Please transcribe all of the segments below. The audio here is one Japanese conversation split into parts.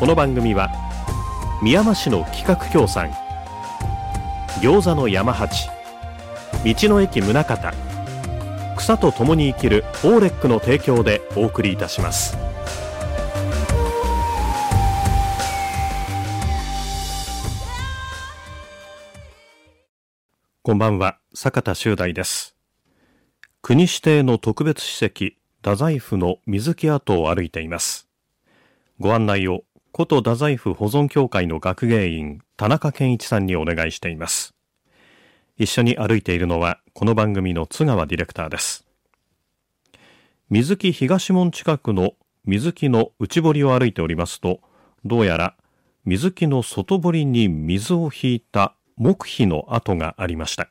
この番組は宮山市の企画協賛餃子の山八道の駅宗像草と共に生きるオーレックの提供でお送りいたします。こんばんは坂田修大です。国指定の特別史跡太宰府の水木跡を歩いています。ご案内を古都太宰府保存協会の学芸員田中健一さんにお願いしています。一緒に歩いているのはこの番組の津川ディレクターです。水木東門近くの水木の内堀を歩いておりますとどうやら水木の外堀に水を引いた木碑の跡がありました。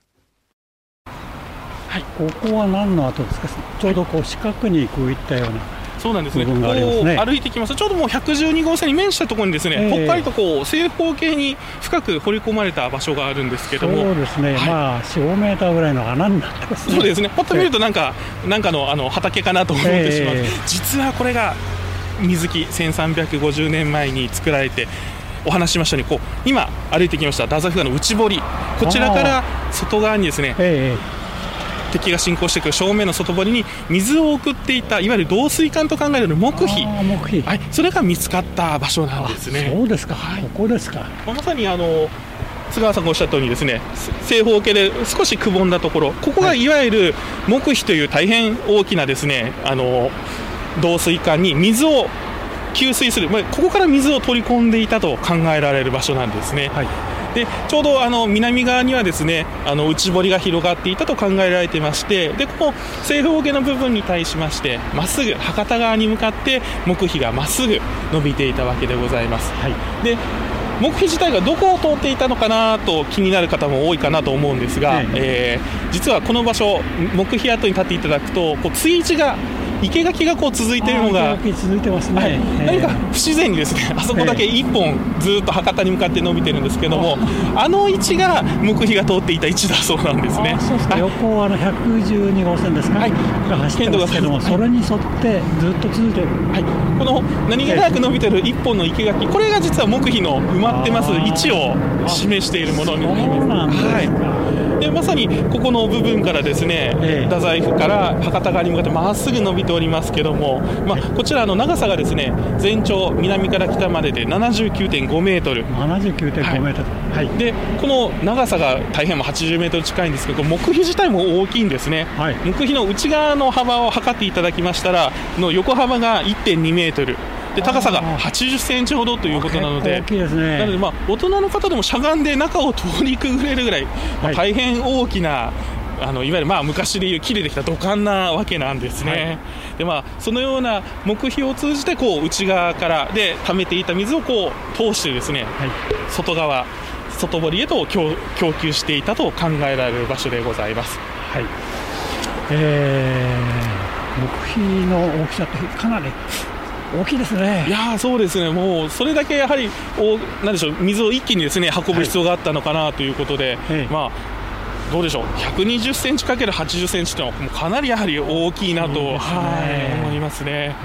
はい、ここは何の跡ですか？ちょうどこう四角にこういったようなそうなんですね、ね。歩いてきますと、ちょうどもう112号線に面したところにですね、えー、ぽっかりとこう正方形に深く掘り込まれた場所があるんですけども、そうですね、はい、まあ4、5メーターぐらいの穴になってます、ね、そうですね、パッと見るとなんか、えー、なんかのあの畑かなと思ってしまう、えー、実はこれが水木1350年前に作られてお話しましたようにこう今歩いてきました。太宰府川の内堀。こちらから外側にですね、え敵が侵攻してくる正面の外堀に水を送っていたいわゆる導水管と考えられる木碑はい、それが見つかった場所なんですね。そうですか、はい、ここですか。まさにあの津川さんがおっしゃったようにですね正方形で少しくぼんだところ。ここがい。わゆる木碑という大変大きなですねあの導水管に水を給水する、まあ、ここから水を取り込んでいたと考えられる場所なんですね。はいでちょうどあの南側にはですねあの内堀が広がっていたと考えられていましてでこの正方形の部分に対しましてまっすぐ博多側に向かって木碑がまっすぐ伸びていたわけでございます。はい、で木碑自体がどこを通っていたのかなと気になる方も多いかなと思うんですが、ええー、実はこの場所木碑跡に立っていただくとこう追地が生垣がこう続いているのが続いてますね、はい、何か不自然にですね。あそこだけ1本ずっと博多に向かって伸びてるんですけどもあの位置が木碑が通っていた位置だそうなんですね。そうですか、横はあの112号線ですか、はい、が走ってますけども、それに沿ってずっと続いてる、はい、この何気なく伸びてる1本の生垣これが実は木碑の埋まってます。位置を示しているものになります。はいでまさにここの部分からですね、ええ、太宰府から博多側に向かってまっすぐ伸びておりますけども、まあ、こちらの長さがですね全長南から北までで79.5メートル。79.5メートル、はい、はい、でこの長さが大変も80メートル近いんですけど木碑自体も大きいんですね、はい、木碑の内側の幅を測っていただきましたらの横幅が1.2メートルで高さが80センチほどということなので、大きいですね、なので、まあ、大人の方でもしゃがんで中を通りくぐれるぐらい、まあ、大変大きな、あのいわゆるまあ昔でいう木でできた土管なわけなんですね、はい、でまあ、そのような木碑を通じてこう内側からで溜めていた水をこう通してですね、はい、外側、外堀へと供給していたと考えられる場所でございます。はい。えー、木碑の大きさってかなり大きいですね。いやそうですね、もうそれだけやはりおなんでしょう水を一気にですね運ぶ必要があったのかなということで、はい、まあ、どうでしょう、120センチかける80センチというのは、かなりやはり大きいなと、ね、はい思いますね。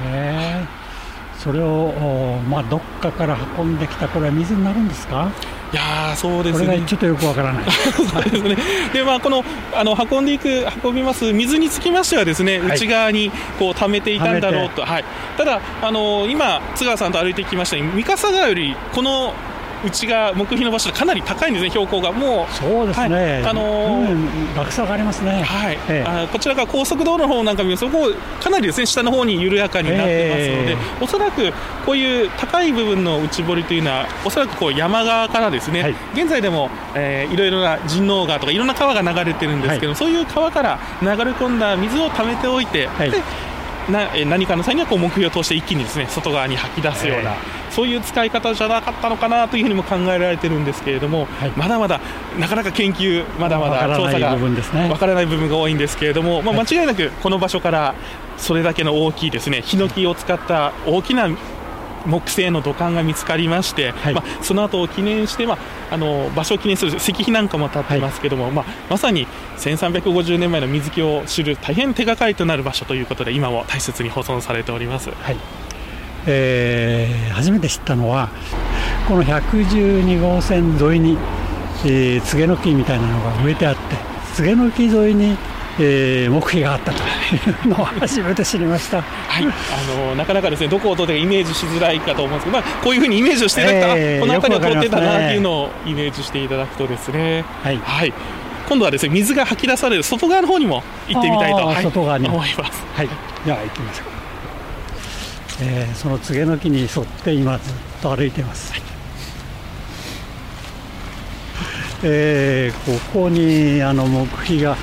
それを、まあ、どっかから運んできた、これは水になるんですか？いやそうですね。ちょっとよくわからない。ですね。で、まあ、この、あの、運んでいく、運びます水につきましてはですね、はい、内側に、こう、溜めていたんだろうと。はい。ただ、あの、今、津川さんと歩いてきました三笠川より、この、内側木碑の場所かなり高いんですね、標高が。もう、そうですね、はい、あのー、落差がありますね、はい、えー、あこちらが高速道路の方なんか見ますと、こかなりですね下の方に緩やかになってますので、えー、おそらくこういう高い部分の内堀というのは、おそらくこう山側からですね、はい、現在でも、えー、いろいろな神農川とか、いろんな川が流れてるんですけど、はい、そういう川から流れ込んだ水を溜めておいて、はい、でな何かの際にはこう木標を通して一気にですね外側に吐き出すような、そういう使い方じゃなかったのかなというふうにも考えられてるんですけれども、はい、まだまだなかなか研究まだまだ調査がわからない部分が多いんですけれども、まあ、間違いなくこの場所からそれだけの大きいですねヒノキを使った大きな木製の土管が見つかりまして、はい、まあ、その後を記念して、まあ、あの場所を記念する石碑なんかも立ってますけども、はい、まあ、まさに1350年前の水木を知る大変手がかりとなる場所ということで今も大切に保存されております、はい。えー、初めて知ったのはこの112号線沿いに、えー、柘の木みたいなのが植えてあって柘の木沿いにえー、黙秘があったというのを初めて知りました、はい、あのなかなかですねどこを通ってイメージしづらいかと思うんですけど、まあ、こういうふうにイメージをしていただいたら、えー、この辺りを通ってたなというのをイメージしていただくとですね、はい、はい、今度はですね水が吐き出される外側の方にも行ってみたいと、はい、外側に。思います。はい、では行きましょう。えー、その柘の木に沿って今ずっと歩いています。はい。えー、ここにあの木碑が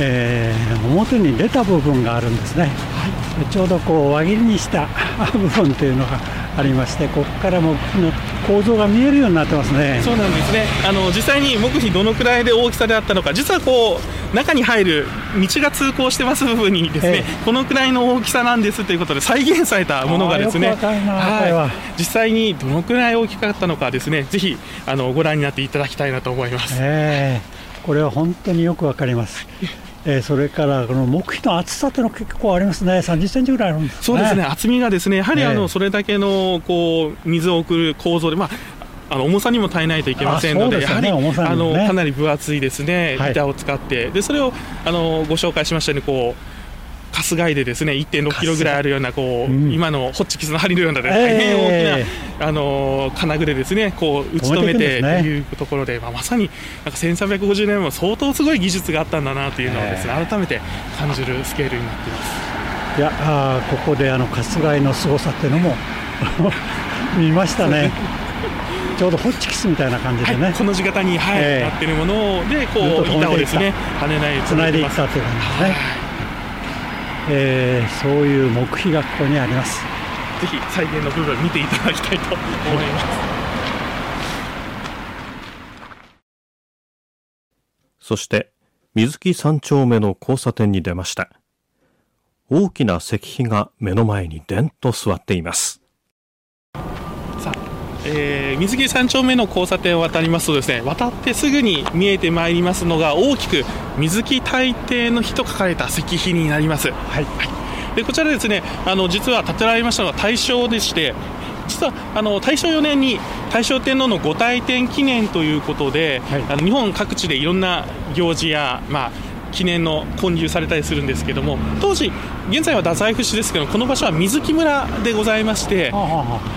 えー、表に出た部分があるんですね、はい、ちょうどこう輪切りにした 部分というのがありましてここから木の構造が見えるようになってますね。そうなんですね。あの実際に木碑どのくらいで大きさであったのか実はこう中に入る道が通行してます部分にですね、ええ、このくらいの大きさなんですということで再現されたものがですね。はい、実際にどのくらい大きかったのかですねぜひあのご覧になっていただきたいなと思います、えー、これは本当によくわかります。えー、それからこの木碑の厚さというのは結構ありますね、30センチぐらいあるんです、ね、そうですね、厚みがですねやはりあの、それだけのこう水を送る構造で、まあ、あの重さにも耐えないといけませんので、でね、やはり、ね、あのかなり分厚いですね、板を使って、でそれをあのご紹介しましたようにこう春日井でですね1.6キロぐらいあるようなこう、うん、今のホッチキスの針のような、大変大きな、あの金具でですねこう打ち止めてというところで、まあ、まさになんか1350年も相当すごい技術があったんだなというのをですね改めて感じるスケールになっています。いやあここであの春日井の凄さっていうのも 見ましたね。ちょうどホッチキスみたいな感じでね、はい、この字型に、はいえー、なってるものでこう板をですね跳ねないつないでいったという感じですね。はいえー、そういう木碑がここにあります。ぜひ再現の部分見ていただきたいと思います、そして水木三丁目の交差点に出ました。大きな石碑が目の前にでんと座っています。えー、水木三丁目の交差点を渡りますとですね渡ってすぐに見えてまいりますのが大きく水木大帝の日と書かれた石碑になります。はい、はい、でこちらですねあの実は建てられましたのは大正でして実はあの大正4年に大正天皇の御大典記念ということで、はい、あの日本各地でいろんな行事や、まあ、記念の建立されたりするんですけども当時現在は太宰府市ですけどこの場所は水木村でございまして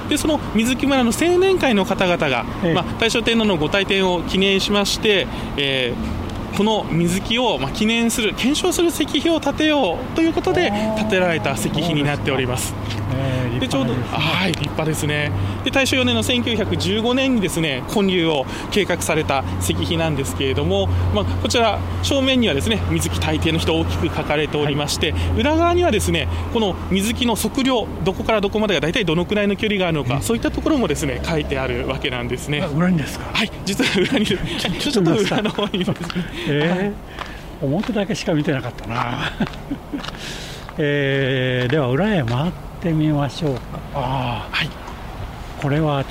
でその水木村の青年会の方々が、まあ、大正天皇のご大典を記念しまして、えーこの水木をま記念する検証する石碑を建てようということで建てられた石碑になっております。でちょうどはい立派ですね。で大正4年の1915年にですね建立を計画された石碑なんですけれども、まあ、こちら正面にはですね水木大帝の人大きく書かれておりまして、はい、裏側にはですねこの水木の測量どこからどこまでが大体どのくらいの距離があるのかそういったところもですね書いてあるわけなんですね。裏にですか？はい実は裏にちょっと裏の方にですね。えー、表だけしか見てなかったな、えー、では裏へ回ってみましょうか。ああはい。これは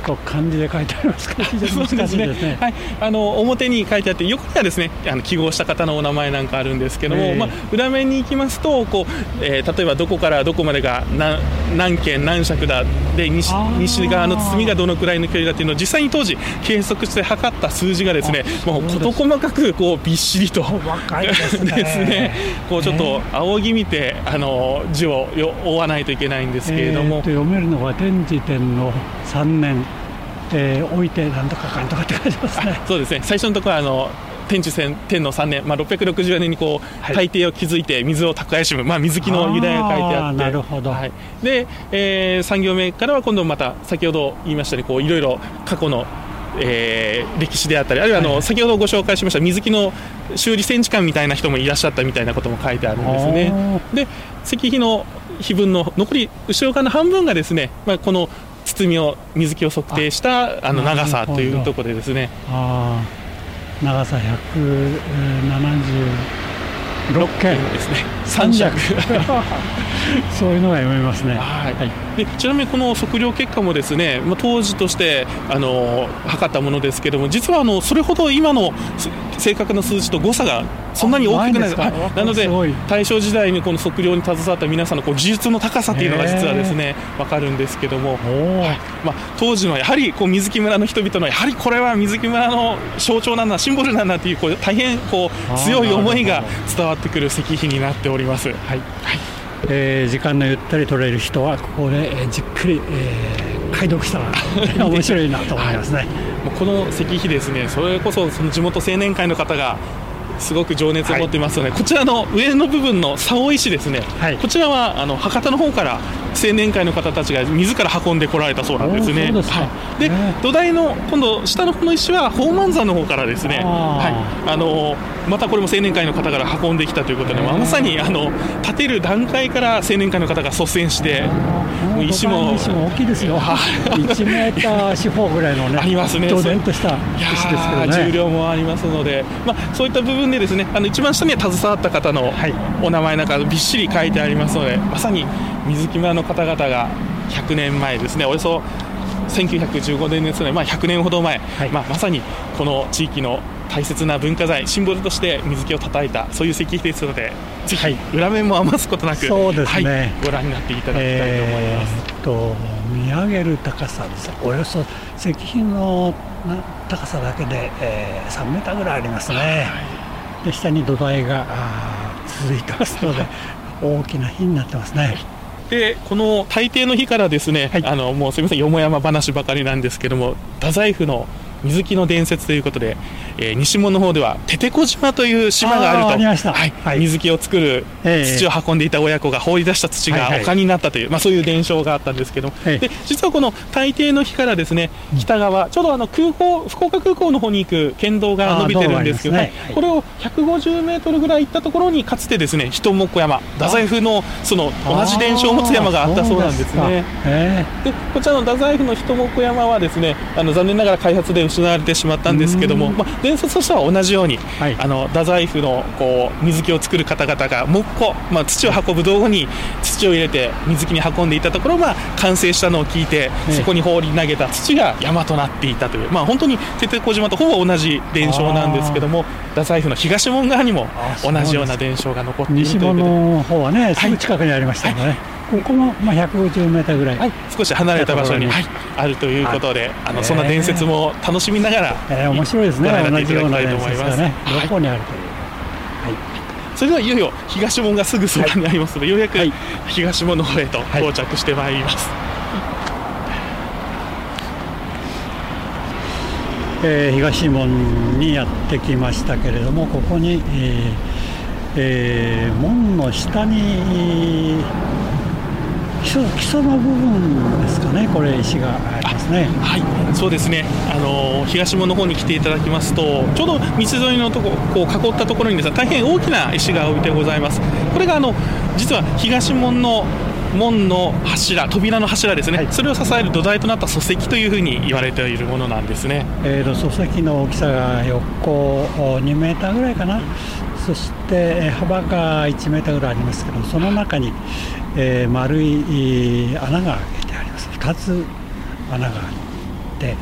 と漢字で書いてありますから非常に難しいですね。すね。はい、あの表に書いてあって横にはですねあの記号した方のお名前なんかあるんですけども、えー、まあ裏面に行きますとこう、えー、例えばどこからどこまでが何何件何尺だで西西側の包みがどのくらいの距離だっていうのを実際に当時計測して測った数字がですねもう事細かくこうびっしりとですねですね。こうちょっと仰ぎ見てあの字を追わないといけないんですけれども、えー、読めるのは天智天皇3年えー、置いてなんとかかんとかって書いてますね。そうですね。最初のところはあの天智天皇3年、まあ、660年にこう、はい、大帝を築いて水を蓄えしむ、まあ、水木の由来が書いてあって。なるほど、はい、で、えー、3行目からは今度また先ほど言いましたようにこういろいろ過去のえー、歴史であったりあるいはあの、はい、先ほどご紹介しました水木の修理戦時間みたいな人もいらっしゃったみたいなことも書いてあるんですね。で石碑の碑文の残り後ろ側の半分がですね、まあ、この包みを水木を測定したあの長さというところでですね。長さ170 6件ですね三尺そういうのが読めますね、はい、はい、でちなみにこの測量結果もですね、まあ、当時としてあの測ったものですけども実はあのそれほど今の正確な数字と誤差がそんなに大きくない。ですなので大正時代にこの測量に携わった皆さんのこう技術の高さというのが実はですね分かるんですけども、はい。まあ、当時のやはりこう水木村の人々のやはりこれは水木村の象徴なんだシンボルなんだというこう大変こう強い思いが伝わってくる石碑になっております。はい、はい。えー、時間のゆったり取れる人はここで、えー、じっくり、えー、解読したら面白いなと思いますね、はい、もうこの石碑ですねそれこそその地元青年会の方がすごく情熱を持っていますので、はい、こちらの上の部分の竿石ですね、はい、こちらはあの博多の方から青年会の方たちが自ら運んでこられたそうなんですね。ではい、で土台の今度下のこの石は宝満山の方からですね、はい、あのまたこれも青年会の方から運んできたということで、まさにあの建てる段階から青年会の方が率先して石も石も大きいですよ、1メーター四方ぐらいのね、ありますね、とした石ですけどね、重量もありますので、まあ、そういった部分で、ですねあの一番下には携わった方のお名前なんかびっしり書いてありますので、まさに水木村の方々が100年前ですね、およそ1915年ですね、まあ、100年ほど前、はい、まあ、まさにこの地域の大切な文化財シンボルとして水木を叩いたそういう石碑ですのでぜひ裏面も余すことなく、そうですね、はい、ご覧になっていただきたいと思います、えー、と見上げる高さですおよそ石碑の高さだけで、えー、3メーターぐらいありますね、はい、で下に土台が続いてますので 大きな碑になってますね、でこの大抵の日からですね、はい、あのもうすみませんよもやま話ばかりなんですけども太宰府の水木の伝説ということで、えー、西門の方ではテテコ島という島があると。はい。はい、水木を作る土を運んでいた親子が放り出した土が丘になったという、まあ、そういう伝承があったんですけど。も、で実はこの大抵の日からですね北側、ちょうどあの空港福岡空港の方に行く県道が伸びてるんですけど、ね、これを150メートルぐらい行ったところにかつてですね人木山太宰府のその同じ伝承を持つ山があったそうなんですね。でこちらの太宰府の人木山はですねあの残念ながら開発で失われてしまったんですけども、まあ、伝説としては同じように、はい、あの太宰府のこう水木を作る方々が木工、まあ、土を運ぶ道具に土を入れて水木に運んでいたところ、まあ、完成したのを聞いて、そこに放り投げた土が山となっていたという、まあ、本当にテテコ島とほぼ同じ伝承なんですけども太宰府の東門側にも同じような伝承が残っているという西門の方はねすぐ近くにありましたよね、はいはいここもまあ150メーターぐらい、はい、少し離れた場所に、はい、あるということで、あのそんな伝説も楽しみながら、えー、面白いですね、同じような伝説がね、どこにあるという。はい、それではいよいよ東門がすぐそばにありますので、ようやく東門の方へと到着してまいります。えー、東門にやってきましたけれどもここに、えーえー、門の下に基礎基礎の部分ですかね、これ、石がありますね。はい、そうですね。あの東門の方に来ていただきますと、ちょうど道沿いのとここう囲ったところにですね、大変大きな石が置いてございます。これがあの実は東門の門の柱、扉の柱ですね、はい、それを支える土台となった礎石というふうに言われているものなんですね、えーと、礎石の大きさが横2メーターぐらいかな、そして幅が1メーターぐらいありますけど、その中に、えー、丸い穴が開けてあります。2つ穴があって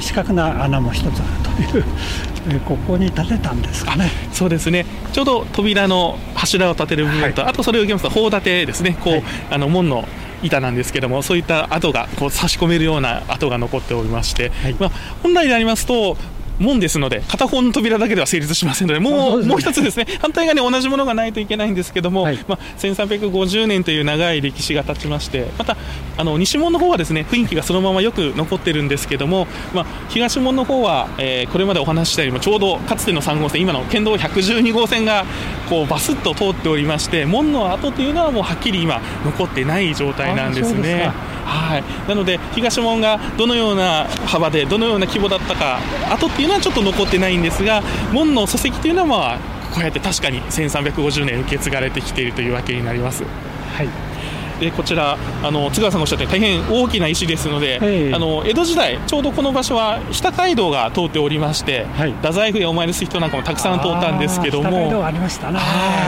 四角な穴も1つあるという ここに建てたんですかね。そうですね。ちょうど扉の柱を立てる部分と、はい、あとそれを受けますと砲立てですね。こう、はい、あの門の板なんですけどもそういった跡がこう差し込めるような跡が残っておりまして、はい、まあ、本来でありますと門ですので、片方の扉だけでは成立しませんので、もう、ね、もう一つですね、反対側に同じものがないといけないんですけども、はい、まあ、1350年という長い歴史が経ちまして、また、あの西門の方はですね、雰囲気がそのままよく残ってるんですけども、まあ、東門の方は、えー、これまでお話ししたよりも、ちょうどかつての3号線、今の県道112号線が、こう、バスッと通っておりまして、門の跡というのはもうはっきり今、残ってない状態なんですね。はい、なので東門がどのような幅でどのような規模だったか後っていうのはちょっと残ってないんですが門の礎石というのはこうやって確かに1350年受け継がれてきているというわけになります。はいでこちらあの津川さんがおっしゃって大変大きな石ですので、あの江戸時代ちょうどこの場所は日田街道が通っておりまして、はい、太宰府へお参りする人なんかもたくさん通ったんですけども。ありました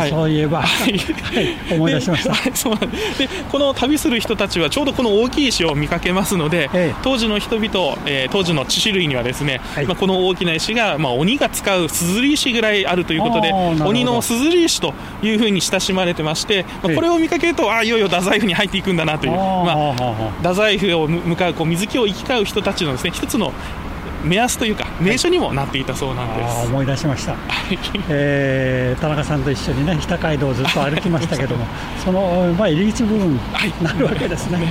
そういえば、はい、思い出しました。でそうでこの旅する人たちはちょうどこの大きい石を見かけますので、当時の人々、えー、当時の地種類にはですね、まあ、この大きな石が、まあ、鬼が使うすずり石ぐらいあるということで鬼のすずり石というふうに親しまれてまして、まあ、これを見かけるとあいよいよ太宰府に入っていくんだなという、まあ、太宰府を向かうこう水木を行き交う人たちのですね一つの目安というか名所にもなっていたそうなんです、はい、思い出しました、えー、田中さんと一緒にね北街道をずっと歩きましたけども その、まあ、入り口部分になるわけですね、はい、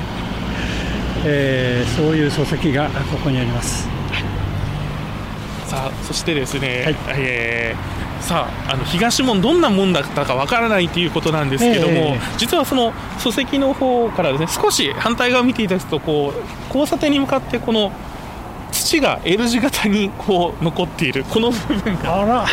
えー、そういう礎石がここにあります、はい、さあそしてですね、はい、えーさああの東門どんなもんだったかわからないということなんですけども、えー、実はその礎石の方からですね少し反対側を見ていただくとこう交差点に向かってこの土が L 字型にこう残っている。この部分があら。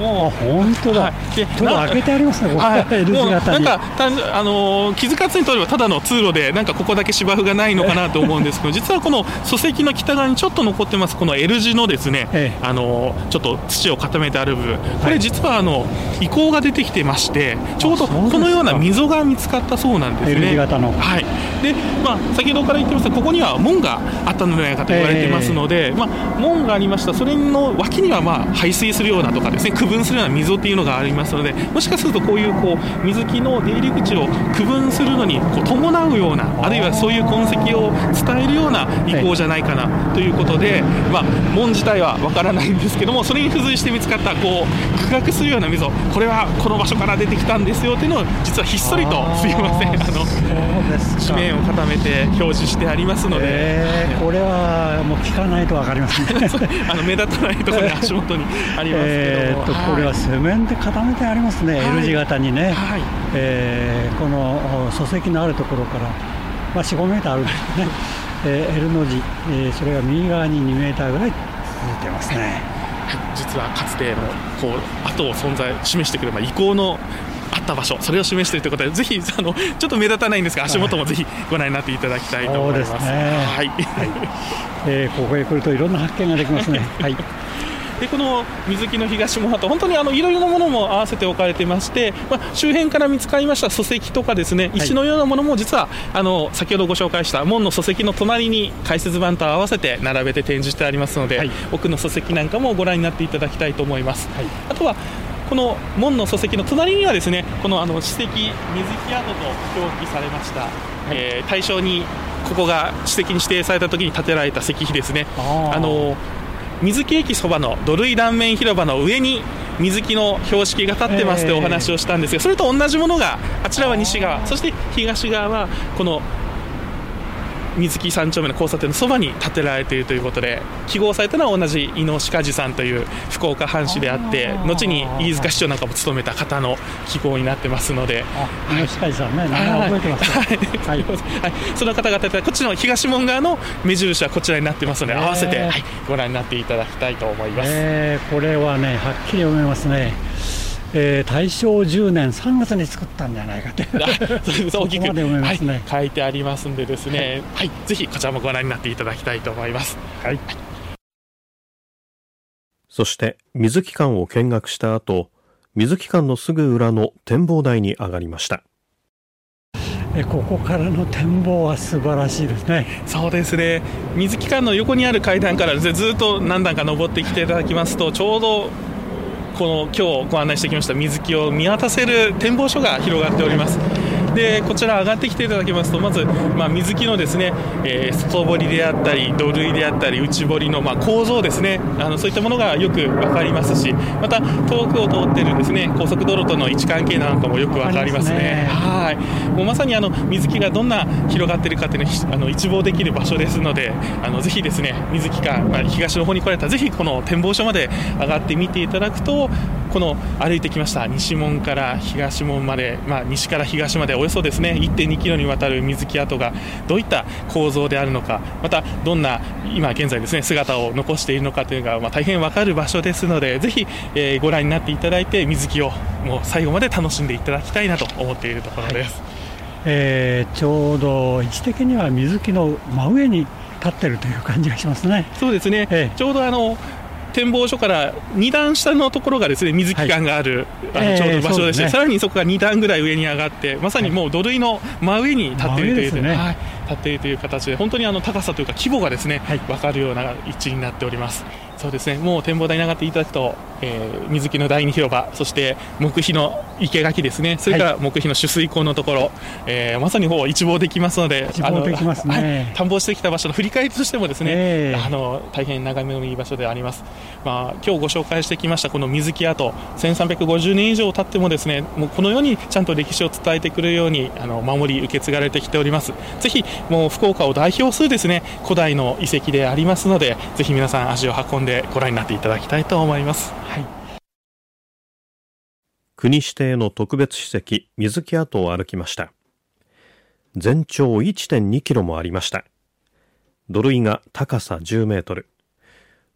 もう本当だ、はい、で開けてありますね、はい、L 字型なんかたあの気づかずにとればただの通路でなんかここだけ芝生がないのかなと思うんですけど 実はこの礎石の北側にちょっと残ってます。この L 字のですね、ええ、あのちょっと土を固めてある部分。これ実はあの遺構が出てきてましてちょうどこのような溝が見つかったそうなんですね。L 字型の。はい。でまあ先ほどから言ってましたここには門があったのではないかと言われていますので、えー、まあ、門がありました。それの脇にはまあ排水するようなとかですね区分するような溝っていうのがありますのでもしかするとこういうこう水木の出入り口を区分するのにこう伴うようなあるいはそういう痕跡を伝えるような遺構じゃないかなということで、まあ、門自体はわからないんですけどもそれに付随して見つかったこう区画するような溝これはこの場所から出てきたんですよっていうのを実はひっそりとすいません。あの紙面を固めて表示してありますので、えー、これはもう聞かないと分かりますね あの目立たないところに足元にありますけど、えー、これはセメンで固めてありますね、はい、L 字型にね、はい、えー、この礎石のあるところから、まあ、4、5メーターあるんですね、えー、L の字、えー、それが右側に2メーターぐらい続いてますね。実はかつてのこう後を存在示してくれば遺構のあった場所それを示しているということでぜひあのちょっと目立たないんですが足元もぜひご覧になっていただきたいと思います。はい、はい、えー、ここへ来るといろんな発見ができますね。はい。でこの水木の東門跡、本当にあのいろいろなものも合わせて置かれてまして、まあ、周辺から見つかりました礎石とかですね石のようなものも実は、あの先ほどご紹介した門の礎石の隣に解説板と合わせて並べて展示してありますので、はい、奥の礎石なんかもご覧になっていただきたいと思います。はい、あとはこの門の礎石の隣にはですねこのあの史跡水木跡と表記されました、はい、えー、大正にここが史跡に指定された時に建てられた石碑ですね。あの水木駅そばの土塁断面広場の上に水木の標識が立ってますというお話をしたんですが、それと同じものがあちらは西側そして東側はこの水木三丁目の交差点のそばに建てられているということで記号されたのは同じ伊能鹿治さんという福岡藩士であって後に飯塚市長なんかも務めた方の記号になってますので伊能鹿治さんね名前覚えてます、はい。はい、その方々こっちの東門側の目印はこちらになってますので合わせて、はい、ご覧になっていただきたいと思います、えー、これはねはっきり読めますねえー、大正10年3月に作ったんじゃないかという。大きく、ね。はい、書いてありますんでですね、はい、はい、ぜひこちらもご覧になっていただきたいと思います。はい、そして水木館を見学した後水木館のすぐ裏の展望台に上がりました。えここからの展望は素晴らしいですね。そうですね。水木館の横にある階段からずっと何段か登ってきていただきますとちょうどこの今日ご案内してきました水木を見渡せる展望所が広がっております。でこちら上がってきていただきますとまず、まあ、水木のですね、えー、外堀であったり土塁であったり内堀の、まあ、構造ですね。あのそういったものがよく分かりますしまた遠くを通っているですね。高速道路との位置関係なんかもよく分かりますね。すね。はい。もうまさにあの水木がどんな広がっているかというのをあの一望できる場所ですのであのぜひですね水木か、まあ、東の方に来られたらぜひこの展望所まで上がってみていただくとこの歩いてきました西門から東門まで、まあ、西から東までおよそですね1.2キロにわたる水木跡がどういった構造であるのかまたどんな今現在ですね姿を残しているのかというのが、まあ、大変わかる場所ですのでぜひ、えー、ご覧になっていただいて水木をもう最後まで楽しんでいただきたいなと思っているところです、はい、えー、ちょうど位置的には水木の真上に立ってるという感じがしますね。そうですね、ええ、ちょうどあの展望所から2段下のところがですね水機関がある、はい、あのちょうど場所でして、えーね、さらにそこが2段ぐらい上に上がってまさにもう土塁の真上に立っているという、ね、はい、立っているという形で本当にあの高さというか規模がですね、はい、分かるような位置になっております。そうですね。もう展望台に上がっていただくと、えー、水木の第二広場そして木碑の生垣ですね。それから木碑の取水口のところ、はい、えー、まさにほう一望できますので一望できますね、はい、探訪してきた場所の振り返りとしてもですね、えー、あの大変眺めのいい場所であります、まあ、今日ご紹介してきましたこの水木跡。1350年以上経ってもですねもうこのようにちゃんと歴史を伝えてくれるようにあの守り受け継がれてきております。ぜひもう福岡を代表するですね古代の遺跡でありますのでぜひ皆さん足を運んででご覧になっていただきたいと思います。はい、国指定の特別史跡水木跡を歩きました。全長1.2キロもありました。土塁が高さ10メートル。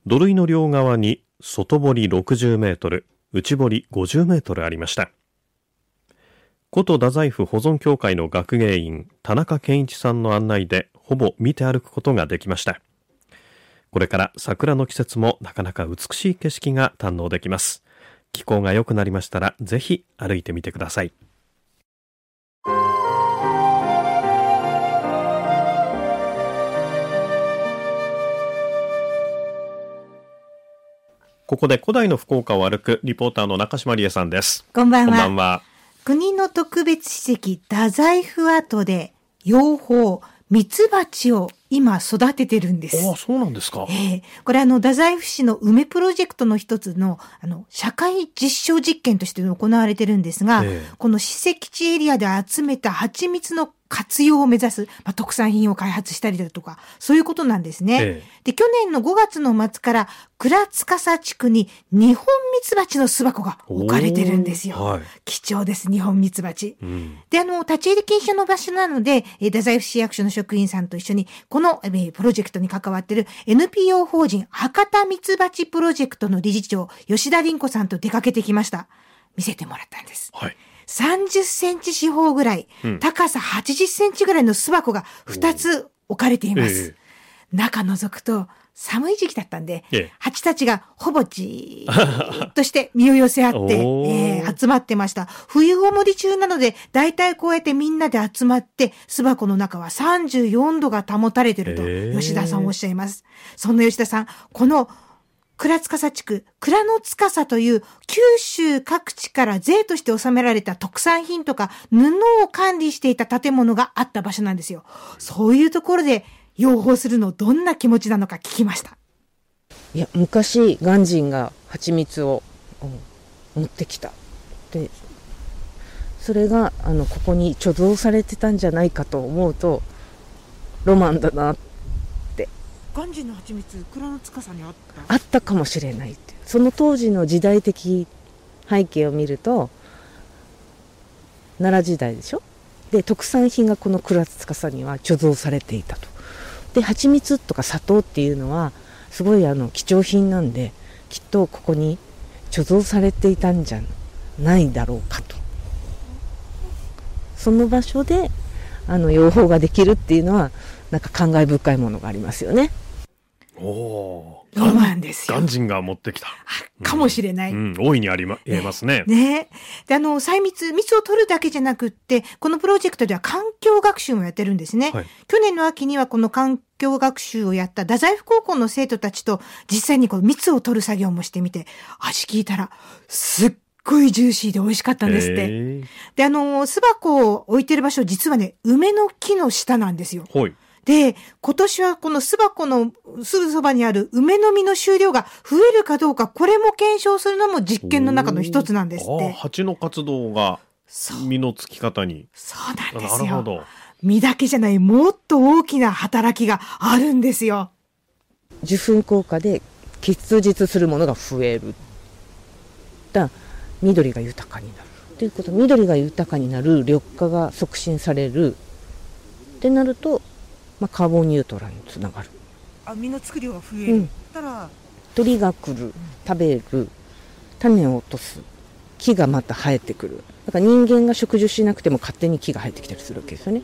土塁の両側に外堀60メートル、内堀50メートルありました。古都太宰府保存協会の学芸員田中健一さんの案内でほぼ見て歩くことができました。これから桜の季節もなかなか美しい景色が堪能できます。気候が良くなりましたら、ぜひ歩いてみてください。ここで古代の福岡を歩くリポーターの中島理恵さんです。こんばんは。こんばんは。国の特別史跡太宰府跡で養蜂、ミツバチを今育ててるんです。ああ、そうなんですか。ええー、これあの、太宰府市の梅プロジェクトの一つの、あの、社会実証実験として行われてるんですが、えー、この史跡地エリアで集めた蜂蜜の活用を目指す、まあ、特産品を開発したりだとか、そういうことなんですね。ええ、で、去年の5月の末から、倉塚地区に日本ミツバチの巣箱が置かれてるんですよ。はい、貴重です、日本ミツバチ。うん、で、あの、立ち入り禁止の場所なので、え太宰府市役所の職員さんと一緒に、この、えプロジェクトに関わっている NPO 法人博多ミツバチプロジェクトの理事長、吉田凛子さんと出かけてきました。見せてもらったんです。はい30センチ四方ぐらい、うん、高さ80センチぐらいの巣箱が2つ置かれています。えー、中覗くと、寒い時期だったんで、ええ、蜂たちがほぼじーっとして身を寄せ合って、えー、集まってました。冬ごもり中なので、だいたいこうやってみんなで集まって、巣箱の中は34度が保たれてると、吉田さんおっしゃいます。そんな吉田さん、この倉司地区、倉の司という九州各地から税として納められた特産品とか布を管理していた建物があった場所なんですよ。そういうところで養蜂するのどんな気持ちなのか聞きました。いや、昔、鑑真が蜂蜜を、持ってきた。で、それが、あの、ここに貯蔵されてたんじゃないかと思うと、ロマンだな鑑真の蜂蜜蔵の司にあった？あったかもしれないってその当時の時代的背景を見ると奈良時代でしょ？で特産品がこの倉司には貯蔵されていたとで蜂蜜とか砂糖っていうのはすごいあの貴重品なんできっとここに貯蔵されていたんじゃないだろうかとその場所であの養蜂ができるっていうのはなんか感慨深いものがありますよね。おお。そうなんですよ。鑑真が持ってきた。かもしれない。うん、大いにありま、言えますね。ねで、あの、細密、蜜を取るだけじゃなくって、このプロジェクトでは環境学習もやってるんですね。はい、去年の秋にはこの環境学習をやった太宰府高校の生徒たちと実際にこう蜜を取る作業もしてみて、味聞いたら、すっごいジューシーで美味しかったんですって。で、あの、巣箱を置いてる場所、実はね、梅の木の下なんですよ。はい。で、今年はこの巣箱のすぐそばにある梅の実の収量が増えるかどうか、これも検証するのも実験の中の一つなんですって。蜂の活動が。実のつき方に。そうなんでなすよ。るほど。実だけじゃない、もっと大きな働きがあるんですよ。受粉効果で結実するものが増えるだ緑が豊かになるということ緑が豊かになる緑化が促進されるってなると、まあ、カーボンニュートラルにつながるあ、実の作りが増えうんたら、鳥が来る食べる種を落とす木がまた生えてくるだから人間が植樹しなくても勝手に木が生えてきたりするわけですよね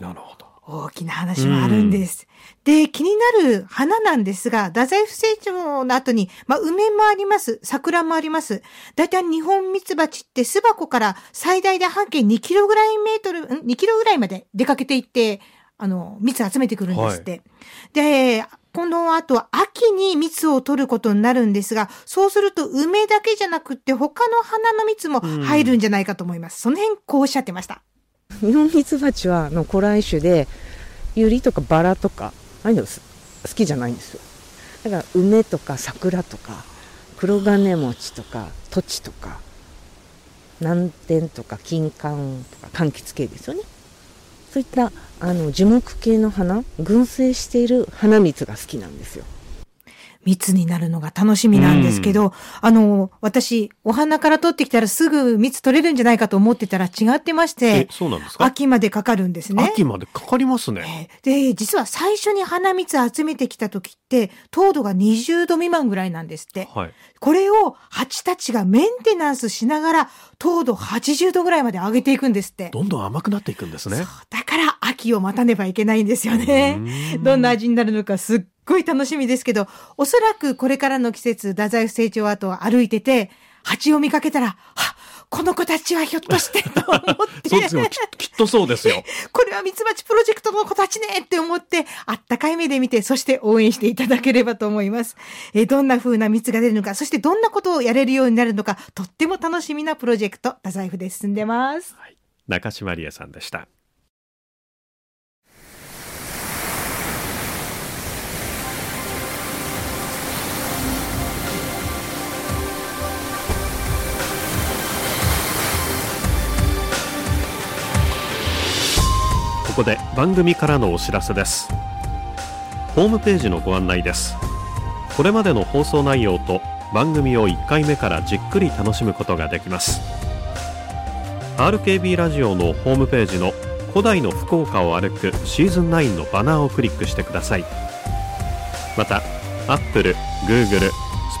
なるほど。大きな話もあるんです。で、気になる花なんですが、太宰府成長の後に、まあ、梅もあります。桜もあります。だいたい日本蜜蜂って巣箱から最大で半径2キロぐらいメートル、ん ?2 キロぐらいまで出かけていって、あの、蜜集めてくるんですって。で、この後、秋に蜜を取ることになるんですが、そうすると梅だけじゃなくって他の花の蜜も入るんじゃないかと思います。その辺こうおっしゃってました。日本ミツバチはあの古来種でユリとかバラとかああいうのす好きじゃないんですよだから梅とか桜とか黒金餅とか土地とか南天とか金柑とか柑橘系ですよねそういったあの樹木系の花群生している花蜜が好きなんですよ。蜜になるのが楽しみなんですけど、あの、私、お花から取ってきたらすぐ蜜取れるんじゃないかと思ってたら違ってましえて、、そうなんですか？秋までかかるんですね。秋までかかりますね。えーで、実は最初に花蜜集めてきた時って、糖度が20度未満ぐらいなんですって。はい。これを蜂たちがメンテナンスしながら、糖度80度ぐらいまで上げていくんですって。どんどん甘くなっていくんですねそう。だから秋を待たねばいけないんですよね。どんな味になるのかすっごい楽しみですけど、おそらくこれからの季節、太宰府成長跡を歩いてて、蜂を見かけたら、はこの子たちはひょっとして と思って、そうですよ。きっときっとそうですよ。これはミツバチプロジェクトの子たちねって思って、あったかい目で見て、そして応援していただければと思います。えーどんな風な蜜が出るのか、そしてどんなことをやれるようになるのか、とっても楽しみなプロジェクト、太宰府で進んでます。中島理恵さんでした。ここで番組からのお知らせです。ホームページのご案内です。これまでの放送内容と番組を1回目からじっくり楽しむことができます。RKB ラジオのホームページの古代の福岡を歩くシーズン9のバナーをクリックしてください。また Apple、Google、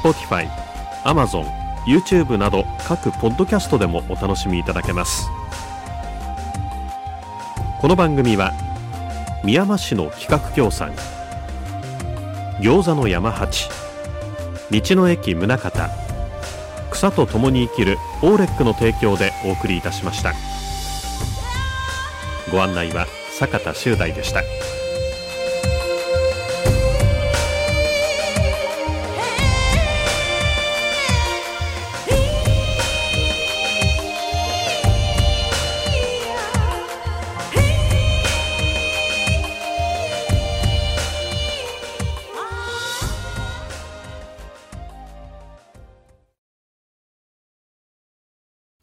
Spotify、Amazon、YouTube など各ポッドキャストでもお楽しみいただけます。この番組は宮間市の企画協賛餃子の山八道の駅宗方草と共に生きるオーレックの提供でお送りいたしました。ご案内は坂田修大でした。